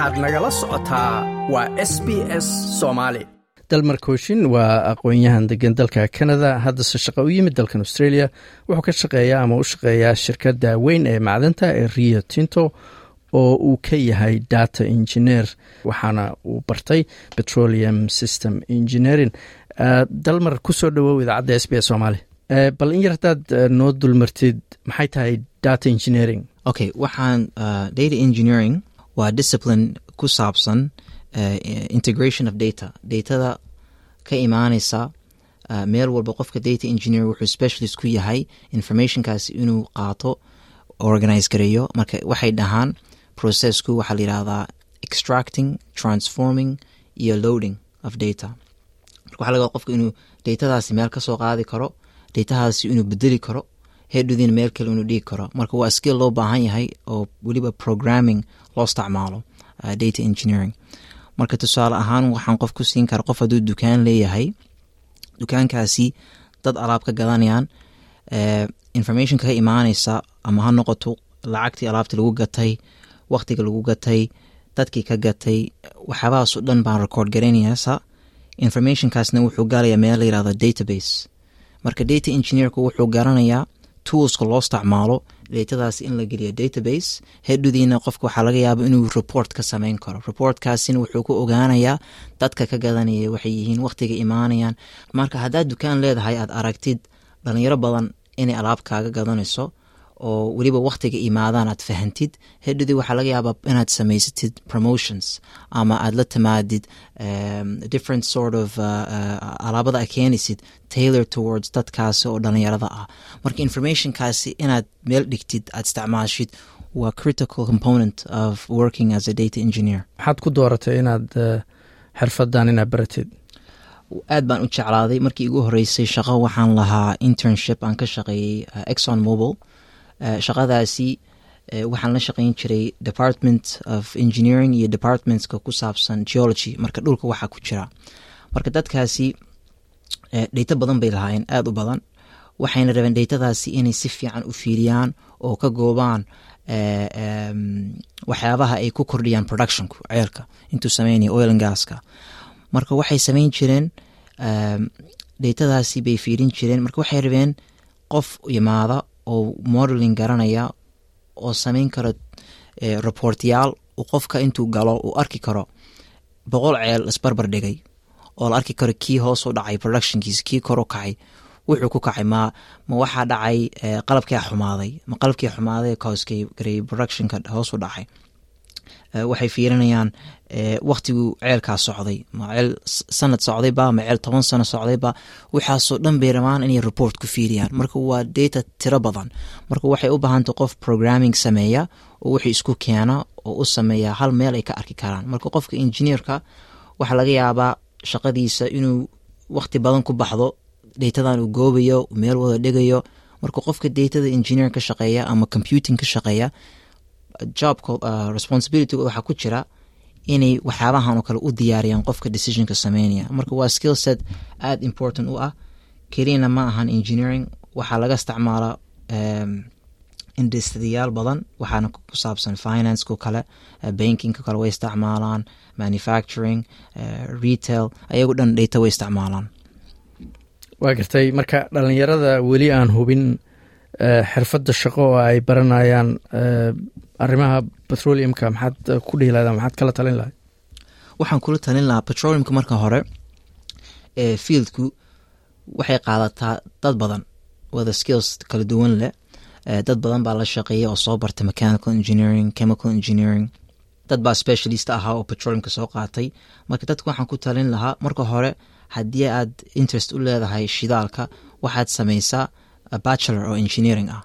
waxaad nagala socotaa waa s b s soomaali. Dalmar kooshin waa aqoon-yahan degan dalka canada. Haddase shaqo u yimid dalkan australia wuxuu ka shaqeeyaa ama u shaqeeyaa shirkadda weyn ee macdanta ee rio tinto oo uu ka yahay data engineer waxaana uu bartay petroleum system engineering. Dalmar ku soo dhawow idaacadda s b s soomaali. Bal in yar haddaad noo dulmartid maxay tahay data engineering? Okay waxaan uh, data engineering waa discipline ku saabsan uh, integration of data. Datada ka imaaneysa uh, meel walba qofka data engineer wuxuu specialist ku yahay informationkaasi inuu qaato organize gareeyo. Marka waxay dhahaan processku waxaa la yihahdaa extracting transforming iyo loading of data. Marka waxa laga qofka inuu datadaasi meel ka soo qaadi karo datadaasi inuu bedeli karo hedhudin meel kale inuu dhigi karo. Marka waa skill loo baahan yahay oo weliba programming loo isticmaalo uh, data engineering. Marka tusaale ahaan waxaan qof ku siin kara qof hadduu dukaan leeyahay. Dukaankaasi dad alaab ka gadanayaan uh, informationka ka imaaneysa ama ha noqoto lacagtii alaabtii lagu gatay waqtiga lagu gatay dadkii ka gatay waxyaabahaasoo dhan baan record garaynayasa informationkaasna wuxuu galaya meel la yiraahdo database. Marka data engineerku wuxuu garanayaa toolska loo isticmaalo datadaasi in la geliyo database hedhudiina qofka waxaa laga yaaba inuu report ka sameyn karo. Reportkaasina wuxuu ku ogaanayaa dadka ka gadanaya waxay yihiin waqtiga imaanayaan. Marka haddaad dukaan leedahay aad aragtid dhalinyaro badan inay alaab kaaga gadanayso oo weliba waqtiga imaadaan aad fahantid hedhudii waxaa laga yaabaa inaad samaysatid promotions ama aad la timaadid um, different sort of uh, uh, alaabada a keenaysid tailor towards dadkaasi oo dhalinyarada ah. Marka informationkaasi inaad meel dhigtid aad isticmaashid waa critical component of working as a data engineer. Maxaad ku dooratay inaad xirfadan inaad baratid? Aad baan u jeclaaday. Markii igu horeysay shaqo waxaan lahaa internship. Aan ka shaqeeyey exxon mobile shaqadaasi waxaan la shaqeyn jiray department of engineering iyo departmentska ku saabsan geology. Marka dhulka waxaa ku jira. Marka dadkaasi dheyto badan bay lahaayeen aada u badan. Waxayna rabeen dheytadaasi inay si fiican u fiiriyaan oo ka goobaan waxyaabaha ay ku kordhiyaan productionku ceelka intuu sameynaya oil and gaska. Marka waxay sameyn jireen dheytadaasi bay fiirin jireen. Marka waxay rabeen qof yimaada oo modeling garanaya oo sameyn karo reportyaal uu qofka intuu galo uu arki karo boqol ceel isbarbar dhigay oo la arki karo kii hoos u dhacay productionkiisa kii kor u kacay wuxuu ku kacay ma ma waxaa dhacay qalabkia xumaaday ma qalabkii xumaaday kooskay gareeyay productionka hoos u dhacay waxay fiirinayaan waktiguu ceelkaa socday. Ma ceel sanad socdayba ma ceel toban sano socdayba waxaasoo dhan bay rabaan inay report ku fiiriyaan. Marka waa data tiro badan. Marka waxay u baahantay qof programming sameeya oo wixii isku keena oo u sameeya hal meel ay ka arki karaan. Marka qofka engineerka waxaa laga yaabaa shaqadiisa inuu wakti badan ku baxdo datadan uu goobayo meel wada dhigayo. Marka qofka datada engineer ka shaqeeya ama computing ka shaqeeya jobka uh, responsibilityga waxaa ku jira inay waxyaabahan oo kale u diyaariyaan qofka decisionka sameynaya. Marka waa skill set aada important u ah. Keliyana ma ahan engineering waxaa laga isticmaalaa um, industriyaal badan waxaana ku saabsan financeko kale uh, bankingka kale way isticmaalaan manufacturing uh, retail ayagu dhan dheyta way isticmaalaan. Waa gartay. Marka dhalinyarada weli aan hubin xirfadda shaqo oo ay baranayaan arrimaha petroleumka maxaad ku dhihi lahda maxaad kala talin lahay waxaan kula talin lahaa petroleumka marka hore ee fieldku waxay qaadataa dad badan wada skills kala duwan leh dad badan baa la shaqeeya oo soo bartay mechanical engineering chemical engineering. Dad baa specialist ahaa oo petroleumka soo qaatay. Marka dadka waxaan ku talin lahaa marka hore haddii aad interest u leedahay shidaalka waxaad sameysaa bachelor oo engineering ah.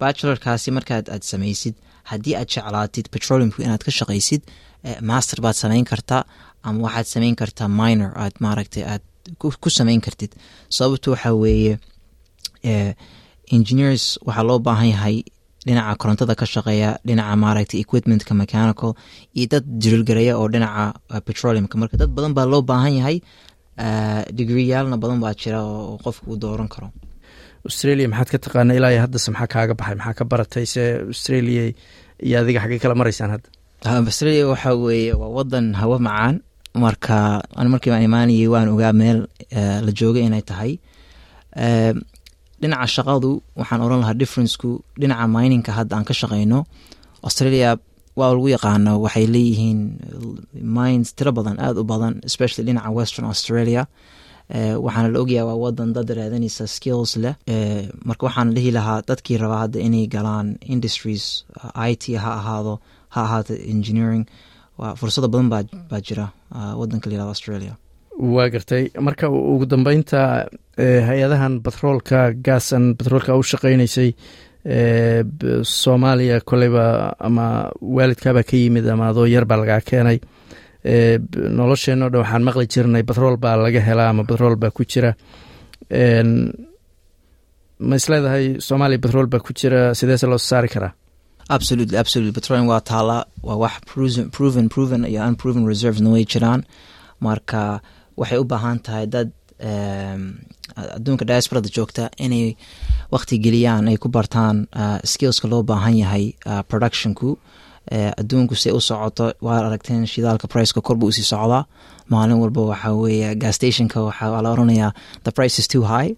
Bachelorkaasi markaad aad samaysid haddii aad jeclaatid petroleumku inaad ka shaqaysid master baad samayn kartaa ama waxaad samayn kartaa minor aad maaragtay aad ku samayn kartid. Sababto waxaa weeye engineers waxaa loo baahan yahay dhinaca korontada ka shaqeeya dhinaca maaragtay equipmentka mechanical iyo dad jirilgareeya oo dhinaca petroleumka. Marka dad badan baa loo baahan yahay digriyaalna badan baa jira oo qofka uu dooran karo australia maxaad ka taqaana ilaa iyo haddase maxaa kaaga baxay? Maxaa ka baratay se australia iyo adiga xaggey kala maraysaan hadda australia waxa weeye waa wadan hawo macaan. Marka an markii baan imaanayay waan ogaa meel la joogay inay tahay. Dhinaca shaqadu waxaan oran lahaa differenceku dhinaca mininka hadda aan ka shaqeyno. Australia waa lagu yaqaano waxay leeyihiin mines tiro badan aada u badan especially dhinaca western australia waxaana la ogyaha waa wadan dad raadanaysa skills leh. Marka waxaan dhihi lahaa dadkii rabaa hadda inay galaan industries i t ha ahaado ha ahaato engineering. Fursado badan baa jira wadanka layihahdo australia. Waa gartay. Marka ugu dambeynta hay'adahan batroolka gaasan batroolka u shaqeynaysay soomaaliya koleyba ama waalidkaabaa ka yimid ama adoo yar baa lagaa keenay nolosheenno dhan waxaan maqli jirnay batrool baa laga helaa ama batrool baa ku jira. Ma isleedahay soomaaliya batrool baa ku jira sideese loo saari karaa? Absolutely absolutely. Petroleum waa taala waa wax proven proven iyo unproven reservesna way jiraan. Marka waxay u baahan tahay dad adduunka diasporada joogta inay waqti geliyaan ay ku bartaan skillska loo baahan yahay productionku adduunku say u socoto waa aragteen shidaalka priceka korba u sii socdaa. Maalin walba waxaa weeye gasstationka waxaa oranayaa the price is too high.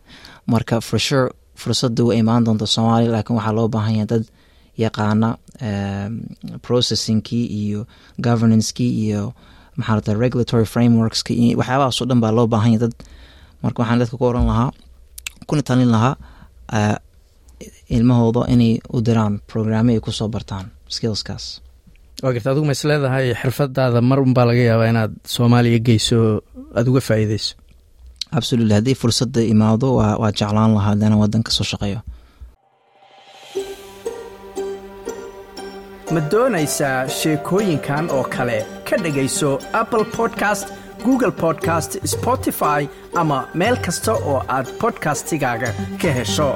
Marka for sure fursada way imaan doonta soomaaliya laakiin waxaa loo baahan yahay dad yaqaana processingkii iyo governancekii iyo maxaa regulatory frameworkska waxyaabahaasoo dhan baa loo baahan yahay dad. Marka waxaan dadka ku oran lahaa kuna talin lahaa ilmahooda inay u diraan programme ay ku soo bartaan skillskaas waa garta adigu ma is leedahay xirfadaada mar unbaa laga yaabaa inaad soomaaliya geyso aada uga faa'iideyso. Absolutely. Haddii fursadda imaado waa jeclaan lahaa hadana wadan ka soo shaqeeyo. Ma doonaysaa sheekooyinkan oo kale? Ka dhegayso apple podcast google podcast spotify ama meel kasta oo aad bodkastigaaga ka hesho